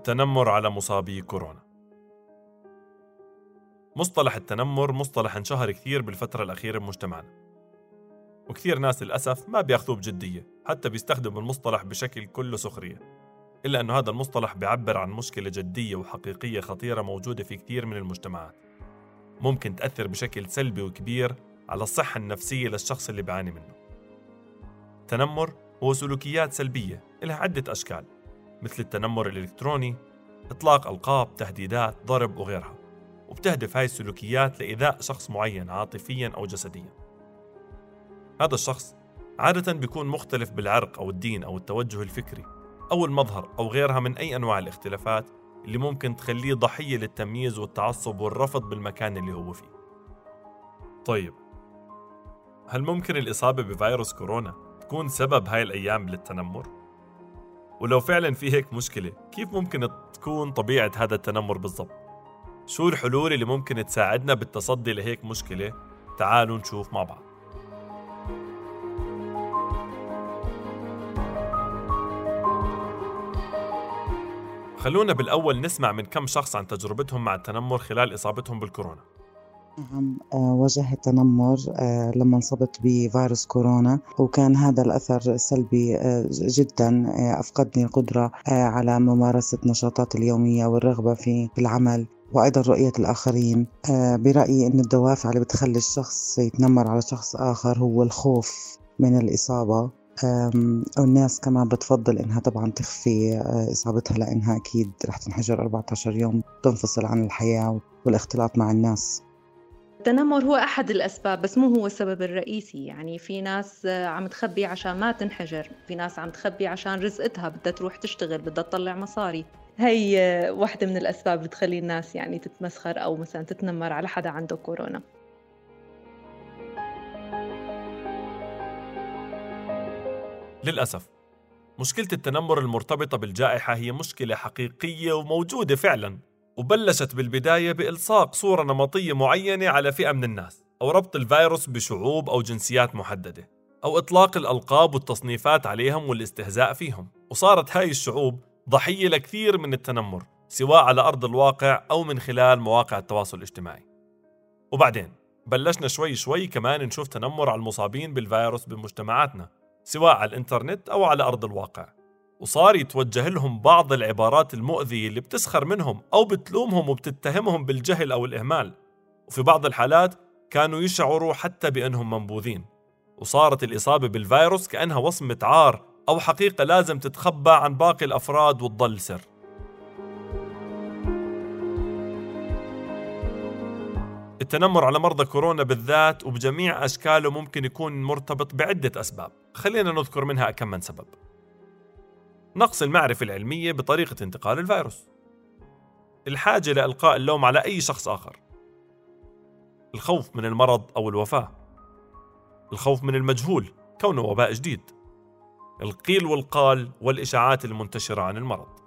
التنمر على مصابي كورونا. مصطلح التنمر مصطلح انشهر كثير بالفترة الأخيرة بمجتمعنا. وكثير ناس للأسف ما بياخذوه بجدية حتى بيستخدموا المصطلح بشكل كله سخرية. إلا أنه هذا المصطلح بيعبر عن مشكلة جدية وحقيقية خطيرة موجودة في كثير من المجتمعات. ممكن تأثر بشكل سلبي وكبير على الصحة النفسية للشخص اللي بيعاني منه. التنمر هو سلوكيات سلبية لها عدة أشكال. مثل التنمر الإلكتروني إطلاق ألقاب تهديدات ضرب وغيرها وبتهدف هاي السلوكيات لإيذاء شخص معين عاطفيا أو جسديا هذا الشخص عادة بيكون مختلف بالعرق أو الدين أو التوجه الفكري أو المظهر أو غيرها من أي أنواع الاختلافات اللي ممكن تخليه ضحية للتمييز والتعصب والرفض بالمكان اللي هو فيه طيب هل ممكن الإصابة بفيروس كورونا تكون سبب هاي الأيام للتنمر؟ ولو فعلا في هيك مشكلة كيف ممكن تكون طبيعة هذا التنمر بالضبط؟ شو الحلول اللي ممكن تساعدنا بالتصدي لهيك مشكلة؟ تعالوا نشوف مع بعض خلونا بالأول نسمع من كم شخص عن تجربتهم مع التنمر خلال إصابتهم بالكورونا نعم آه، واجهت تنمر آه، لما انصبت بفيروس كورونا وكان هذا الأثر سلبي آه، جدا أفقدني القدرة على ممارسة نشاطات اليومية والرغبة في العمل وأيضا رؤية الآخرين. برأيي أن الدوافع اللي بتخلي الشخص يتنمر على شخص آخر هو الخوف من الإصابة. والناس كمان بتفضل إنها طبعا تخفي إصابتها لأنها أكيد رح تنحجر 14 يوم تنفصل عن الحياة والاختلاط مع الناس. التنمر هو أحد الأسباب بس مو هو السبب الرئيسي. يعني في ناس عم تخبي عشان ما تنحجر في ناس عم تخبي عشان رزقتها بدها تروح تشتغل بدها تطلع مصاري. هي واحدة من الأسباب بتخلي الناس يعني تتمسخر أو مثلا تتنمر على حدا عنده كورونا. للأسف مشكلة التنمر المرتبطة بالجائحة هي مشكلة حقيقية وموجودة فعلاً. وبلشت بالبداية بإلصاق صورة نمطية معينة على فئة من الناس أو ربط الفيروس بشعوب أو جنسيات محددة أو إطلاق الألقاب والتصنيفات عليهم والاستهزاء فيهم. وصارت هاي الشعوب ضحية لكثير من التنمر سواء على أرض الواقع أو من خلال مواقع التواصل الاجتماعي. وبعدين بلشنا شوي شوي كمان نشوف تنمر على المصابين بالفيروس بمجتمعاتنا سواء على الإنترنت أو على أرض الواقع. وصار يتوجه لهم بعض العبارات المؤذية اللي بتسخر منهم أو بتلومهم وبتتهمهم بالجهل أو الإهمال. وفي بعض الحالات كانوا يشعروا حتى بأنهم منبوذين. وصارت الإصابة بالفيروس كأنها وصمة عار أو حقيقة لازم تتخبى عن باقي الأفراد وتضل سر. التنمر على مرضى كورونا بالذات وبجميع أشكاله ممكن يكون مرتبط بعدة أسباب. خلينا نذكر منها كم من سبب. نقص المعرفة العلمية بطريقة انتقال الفيروس. الحاجة لإلقاء اللوم على أي شخص آخر. الخوف من المرض أو الوفاة. الخوف من المجهول كونه وباء جديد. القيل والقال والإشاعات المنتشرة عن المرض.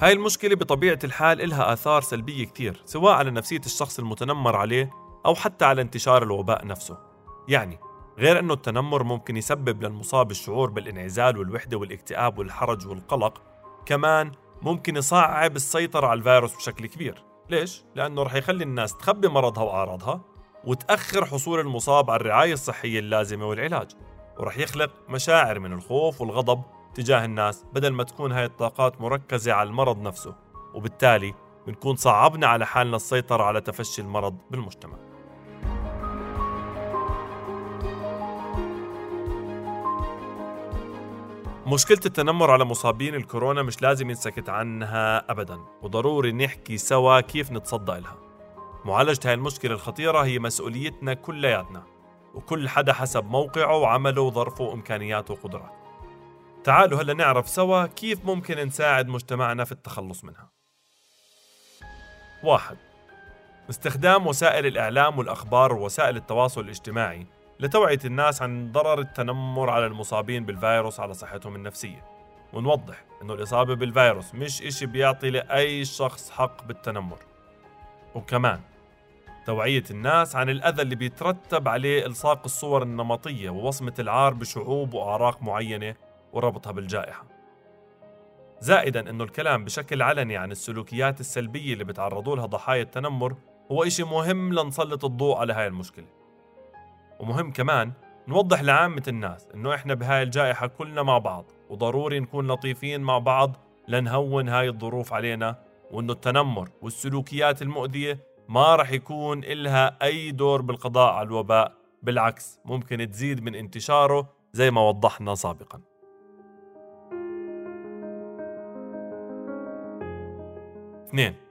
هاي المشكلة بطبيعة الحال إلها آثار سلبية كتير سواء على نفسية الشخص المتنمر عليه أو حتى على انتشار الوباء نفسه. يعني غير أنه التنمر ممكن يسبب للمصاب الشعور بالإنعزال والوحدة والاكتئاب والحرج والقلق كمان ممكن يصعب السيطرة على الفيروس بشكل كبير ليش؟ لأنه رح يخلي الناس تخبي مرضها وأعراضها وتأخر حصول المصاب على الرعاية الصحية اللازمة والعلاج ورح يخلق مشاعر من الخوف والغضب تجاه الناس بدل ما تكون هاي الطاقات مركزة على المرض نفسه وبالتالي بنكون صعبنا على حالنا السيطرة على تفشي المرض بالمجتمع مشكلة التنمر على مصابين الكورونا مش لازم ينسكت عنها أبدا وضروري نحكي سوا كيف نتصدى لها. معالجة هاي المشكلة الخطيرة هي مسؤوليتنا كلياتنا وكل حدا حسب موقعه وعمله وظرفه وإمكانياته وقدراته. تعالوا هلأ نعرف سوا كيف ممكن نساعد مجتمعنا في التخلص منها. واحد استخدام وسائل الإعلام والأخبار ووسائل التواصل الاجتماعي لتوعية الناس عن ضرر التنمر على المصابين بالفيروس على صحتهم النفسية. ونوضح أنه الإصابة بالفيروس مش إشي بيعطي لأي شخص حق بالتنمر. وكمان توعية الناس عن الأذى اللي بيترتب عليه إلصاق الصور النمطية ووصمة العار بشعوب وأعراق معينة وربطها بالجائحة. زائدا أنه الكلام بشكل علني عن السلوكيات السلبية اللي بتعرضوا لها ضحايا التنمر هو إشي مهم لنسلط الضوء على هاي المشكلة. ومهم كمان نوضح لعامة الناس إنه إحنا بهاي الجائحة كلنا مع بعض وضروري نكون لطيفين مع بعض لنهون هاي الظروف علينا وإنه التنمر والسلوكيات المؤذية ما رح يكون إلها أي دور بالقضاء على الوباء بالعكس ممكن تزيد من انتشاره زي ما وضحنا سابقا. اثنين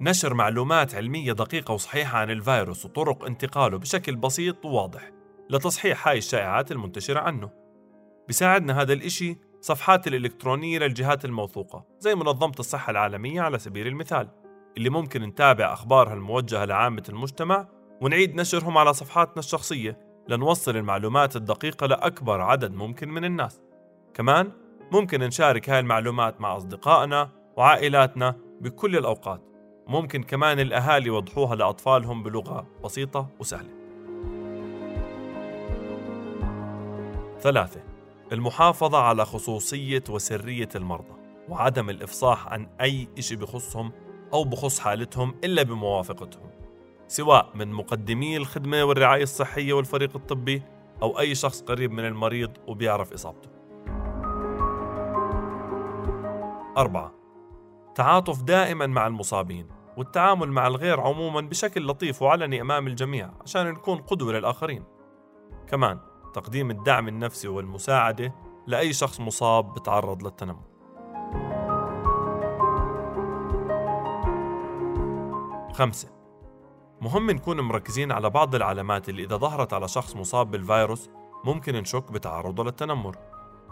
نشر معلومات علمية دقيقة وصحيحة عن الفيروس وطرق انتقاله بشكل بسيط وواضح لتصحيح هاي الشائعات المنتشرة عنه. بيساعدنا هذا الإشي صفحات الإلكترونية للجهات الموثوقة زي منظمة الصحة العالمية على سبيل المثال اللي ممكن نتابع أخبارها الموجهة لعامة المجتمع ونعيد نشرهم على صفحاتنا الشخصية لنوصل المعلومات الدقيقة لأكبر عدد ممكن من الناس. كمان ممكن نشارك هاي المعلومات مع أصدقائنا وعائلاتنا بكل الأوقات. ممكن كمان الأهالي يوضحوها لأطفالهم بلغة بسيطة وسهلة. ثلاثة المحافظة على خصوصية وسرية المرضى وعدم الإفصاح عن أي إشي بخصهم أو بخص حالتهم إلا بموافقتهم سواء من مقدمي الخدمة والرعاية الصحية والفريق الطبي أو أي شخص قريب من المريض وبيعرف إصابته. أربعة تعاطف دائما مع المصابين والتعامل مع الغير عموما بشكل لطيف وعلني أمام الجميع عشان نكون قدوة للآخرين. كمان تقديم الدعم النفسي والمساعدة لأي شخص مصاب بتعرض للتنمر. خمسة. مهم نكون مركزين على بعض العلامات اللي إذا ظهرت على شخص مصاب بالفيروس ممكن نشك بتعرضه للتنمر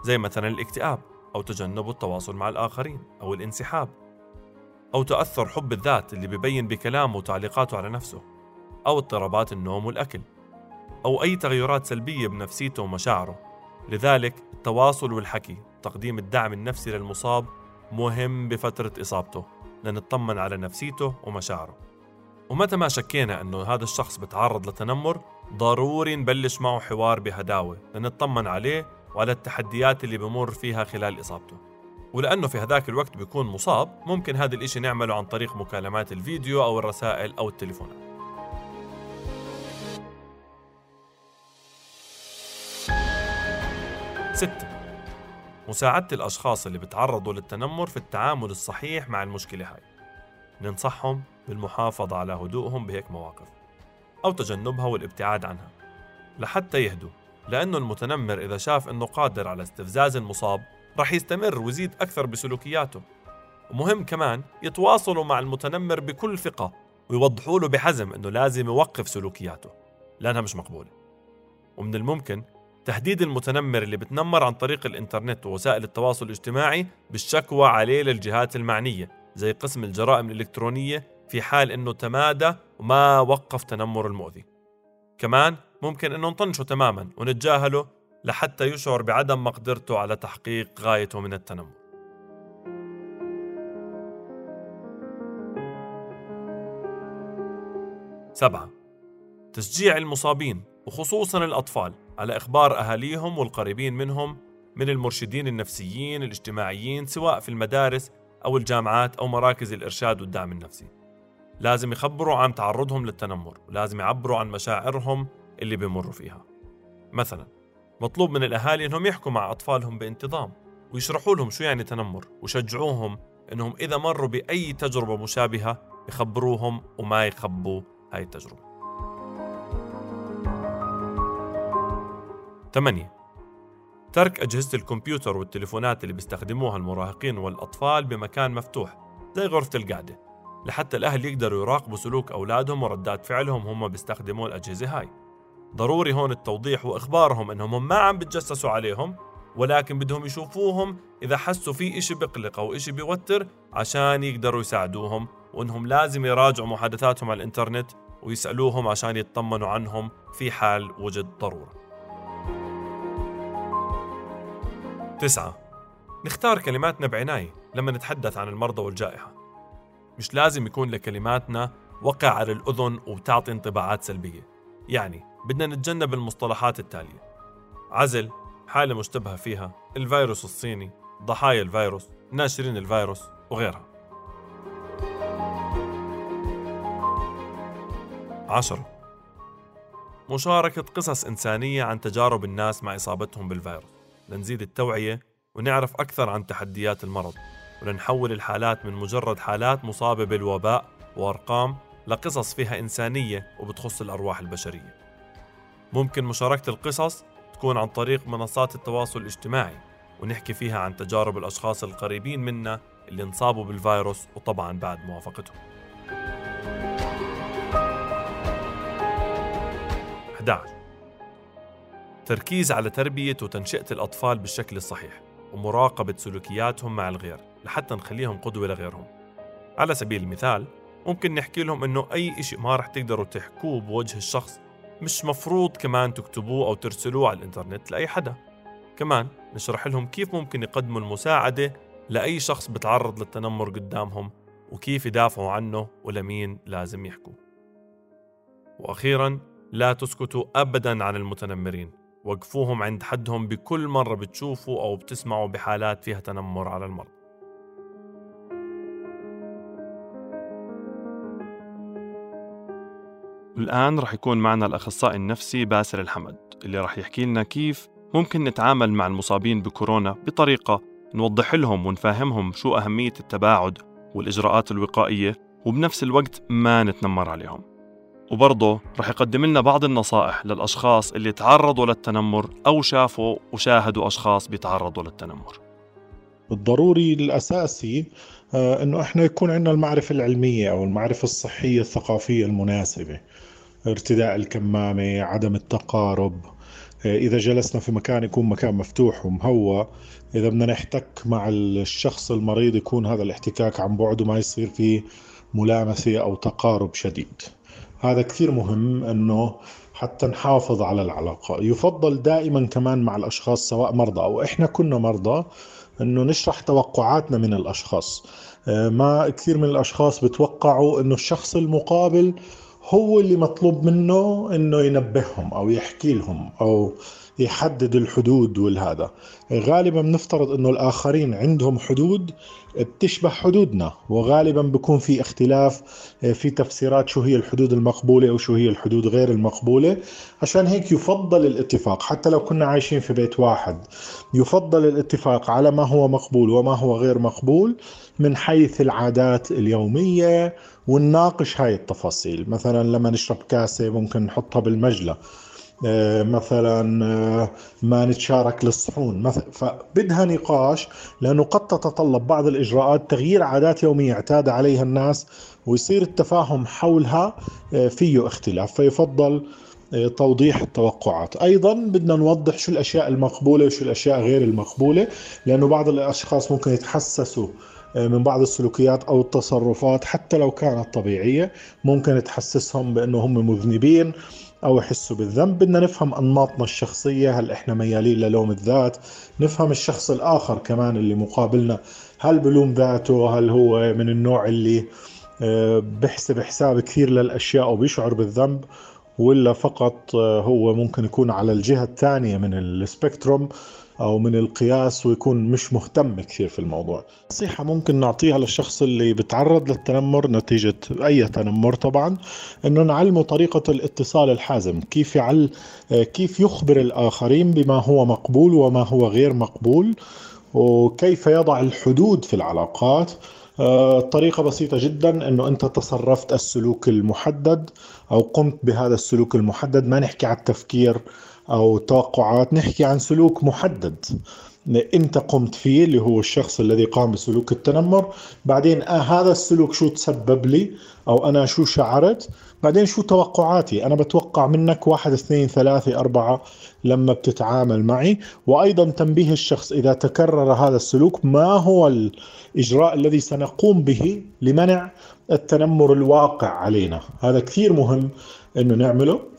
زي مثلا الاكتئاب أو تجنب التواصل مع الآخرين أو الانسحاب. أو تأثر حب الذات اللي ببين بكلامه وتعليقاته على نفسه أو اضطرابات النوم والأكل أو أي تغيرات سلبية بنفسيته ومشاعره. لذلك التواصل والحكي تقديم الدعم النفسي للمصاب مهم بفترة إصابته لنطمن على نفسيته ومشاعره. ومتى ما شكينا أنه هذا الشخص بتعرض لتنمر ضروري نبلش معه حوار بهداوة لنطمن عليه وعلى التحديات اللي بمر فيها خلال إصابته. ولأنه في هذاك الوقت بيكون مصاب ممكن هذا الإشي نعمله عن طريق مكالمات الفيديو أو الرسائل أو التليفونات ستة. مساعدة الأشخاص اللي بتعرضوا للتنمر في التعامل الصحيح مع المشكلة هاي. ننصحهم بالمحافظة على هدوءهم بهيك مواقف أو تجنبها والابتعاد عنها لحتى يهدوا لأنه المتنمر إذا شاف أنه قادر على استفزاز المصاب رح يستمر ويزيد أكثر بسلوكياته. ومهم كمان يتواصلوا مع المتنمر بكل ثقة ويوضحوا له بحزم أنه لازم يوقف سلوكياته لأنها مش مقبولة. ومن الممكن تهديد المتنمر اللي بتنمر عن طريق الإنترنت ووسائل التواصل الاجتماعي بالشكوى عليه للجهات المعنية زي قسم الجرائم الإلكترونية في حال أنه تمادى وما وقف تنمر المؤذي. كمان ممكن أنه نطنشه تماما ونتجاهله لحتى يشعر بعدم مقدرته على تحقيق غايته من التنمر. سبعة. تشجيع المصابين وخصوصا الأطفال على إخبار أهاليهم والقريبين منهم من المرشدين النفسيين الاجتماعيين سواء في المدارس أو الجامعات أو مراكز الإرشاد والدعم النفسي. لازم يخبروا عن تعرضهم للتنمر ولازم يعبروا عن مشاعرهم اللي بيمروا فيها. مثلا مطلوب من الأهالي أنهم يحكوا مع أطفالهم بانتظام ويشرحوا لهم شو يعني تنمر وشجعوهم أنهم إذا مروا بأي تجربة مشابهة يخبروهم وما يخبوا هاي التجربة. ثمانية. ترك أجهزة الكمبيوتر والتليفونات اللي بيستخدموها المراهقين والأطفال بمكان مفتوح زي غرفة القعدة لحتى الأهل يقدروا يراقبوا سلوك أولادهم وردات فعلهم هم بيستخدموا الأجهزة هاي. ضروري هون التوضيح وإخبارهم إنهم ما عم بتجسسوا عليهم ولكن بدهم يشوفوهم إذا حسوا في إشي بقلق أو إشي بيوتر عشان يقدروا يساعدوهم وإنهم لازم يراجعوا محادثاتهم على الإنترنت ويسألوهم عشان يطمنوا عنهم في حال وجد ضرورة. تسعة. نختار كلماتنا بعناية لما نتحدث عن المرضى والجائحة. مش لازم يكون لكلماتنا وقع على الأذن وتعطي انطباعات سلبية. يعني بدنا نتجنب المصطلحات التالية. عزل حالة مشتبهة فيها الفيروس الصيني ضحايا الفيروس ناشرين الفيروس وغيرها. عشرة. مشاركة قصص إنسانية عن تجارب الناس مع إصابتهم بالفيروس. لنزيد التوعية ونعرف أكثر عن تحديات المرض. ولنحول الحالات من مجرد حالات مصابة بالوباء وأرقام لقصص فيها إنسانية وبتخص الأرواح البشرية. ممكن مشاركة القصص تكون عن طريق منصات التواصل الاجتماعي ونحكي فيها عن تجارب الأشخاص القريبين منا اللي انصابوا بالفيروس وطبعا بعد موافقتهم. 11 تركيز على تربية وتنشئة الأطفال بالشكل الصحيح ومراقبة سلوكياتهم مع الغير لحتى نخليهم قدوة لغيرهم. على سبيل المثال ممكن نحكي لهم إنه أي إشي ما رح تقدروا تحكوه بوجه الشخص مش مفروض كمان تكتبوه أو ترسلوه على الإنترنت لأي حدا. كمان نشرح لهم كيف ممكن يقدموا المساعدة لأي شخص بتعرض للتنمر قدامهم وكيف يدافعوا عنه ولمين لازم يحكوا. وأخيرا لا تسكتوا أبدا عن المتنمرين. وقفوهم عند حدهم بكل مرة بتشوفوا أو بتسمعوا بحالات فيها تنمر على المرضى. الآن رح يكون معنا الأخصائي النفسي باسل الحمد اللي رح يحكي لنا كيف ممكن نتعامل مع المصابين بكورونا بطريقة نوضح لهم ونفهمهم شو أهمية التباعد والإجراءات الوقائية وبنفس الوقت ما نتنمر عليهم. وبرضه رح يقدم لنا بعض النصائح للأشخاص اللي تعرضوا للتنمر أو شافوا وشاهدوا أشخاص بيتعرضوا للتنمر. الضروري الأساسي آه، أنه إحنا يكون عندنا المعرفة العلمية أو المعرفة الصحية الثقافية المناسبة. ارتداء الكمامة عدم التقارب. آه، إذا جلسنا في مكان يكون مكان مفتوح ومهوى إذا بدنا نحتك مع الشخص المريض يكون هذا الاحتكاك عن بعد وما يصير فيه ملامسة أو تقارب شديد. هذا كثير مهم أنه حتى نحافظ على العلاقة. يفضل دائما كمان مع الأشخاص سواء مرضى أو إحنا كنا مرضى أنه نشرح توقعاتنا من الأشخاص. آه، ما كثير من الأشخاص بتوقعوا أنه الشخص المقابل هو اللي مطلوب منه إنه ينبههم أو يحكي لهم أو يحدد الحدود والهذا. غالبا بنفترض إنه الآخرين عندهم حدود بتشبه حدودنا وغالبا بكون في اختلاف في تفسيرات شو هي الحدود المقبولة أو شو هي الحدود غير المقبولة. عشان هيك يفضل الاتفاق حتى لو كنا عايشين في بيت واحد يفضل الاتفاق على ما هو مقبول وما هو غير مقبول من حيث العادات اليومية ونناقش هاي التفاصيل. مثلا لما نشرب كاسة ممكن نحطها بالمجلة. آه، مثلا آه، ما نتشارك للصحون. فبدها نقاش لأنه قد تتطلب بعض الإجراءات. تغيير عادات يومية اعتاد عليها الناس ويصير التفاهم حولها آه، فيه اختلاف. فيفضل توضيح التوقعات. أيضا بدنا نوضح شو الأشياء المقبولة وشو الأشياء غير المقبولة لأنه بعض الأشخاص ممكن يتحسسوا من بعض السلوكيات أو التصرفات حتى لو كانت طبيعية ممكن تحسسهم بأنه هم مذنبين أو يحسوا بالذنب. بدنا نفهم أنماطنا الشخصية هل إحنا ميالين للوم الذات؟ نفهم الشخص الآخر كمان اللي مقابلنا. هل بلوم ذاته؟ هل هو من النوع اللي آه، بحسب حساب كثير للأشياء وبيشعر بالذنب؟ ولا فقط آه، هو ممكن يكون على الجهة الثانية من السبيكتروم؟ أو من القياس ويكون مش مهتم كثير في الموضوع. نصيحة ممكن نعطيها للشخص اللي بتعرض للتنمر نتيجة أي تنمر طبعا إنه نعلمه طريقة الاتصال الحازم كيف يعل كيف يخبر الآخرين بما هو مقبول وما هو غير مقبول وكيف يضع الحدود في العلاقات. آه، بسيطة جدا إنه أنت تصرفت السلوك المحدد أو قمت بهذا السلوك المحدد. ما نحكي على التفكير أو توقعات. نحكي عن سلوك محدد. أنت قمت فيه اللي هو الشخص الذي قام بسلوك التنمر. بعدين آه هذا السلوك شو تسبب لي؟ أو أنا شو شعرت؟ بعدين شو توقعاتي؟ أنا بتوقع منك واحد اثنين ثلاثة أربعة لما بتتعامل معي. وأيضا تنبيه الشخص إذا تكرر هذا السلوك ما هو الإجراء الذي سنقوم به لمنع التنمر الواقع علينا؟ هذا كثير مهم إنه نعمله.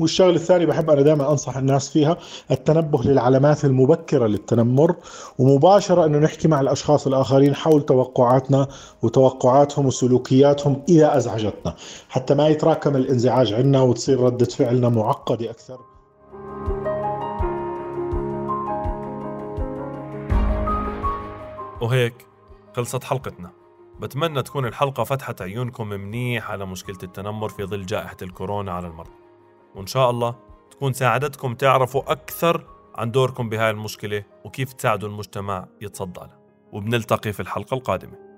والشغلة الثانية بحب أنا دائما أنصح الناس فيها التنبه للعلامات المبكرة للتنمر ومباشرة إنه نحكي مع الأشخاص الآخرين حول توقعاتنا وتوقعاتهم وسلوكياتهم اذا أزعجتنا. حتى ما يتراكم الإنزعاج عندنا وتصير ردة فعلنا معقدة أكثر. وهيك خلصت حلقتنا. بتمنى تكون الحلقة فتحت عيونكم منيح على مشكلة التنمر في ظل جائحة الكورونا على المرضى. وإن شاء الله تكون ساعدتكم تعرفوا أكثر عن دوركم بهاي المشكلة وكيف تساعدوا المجتمع يتصدى لها. وبنلتقي في الحلقة القادمة.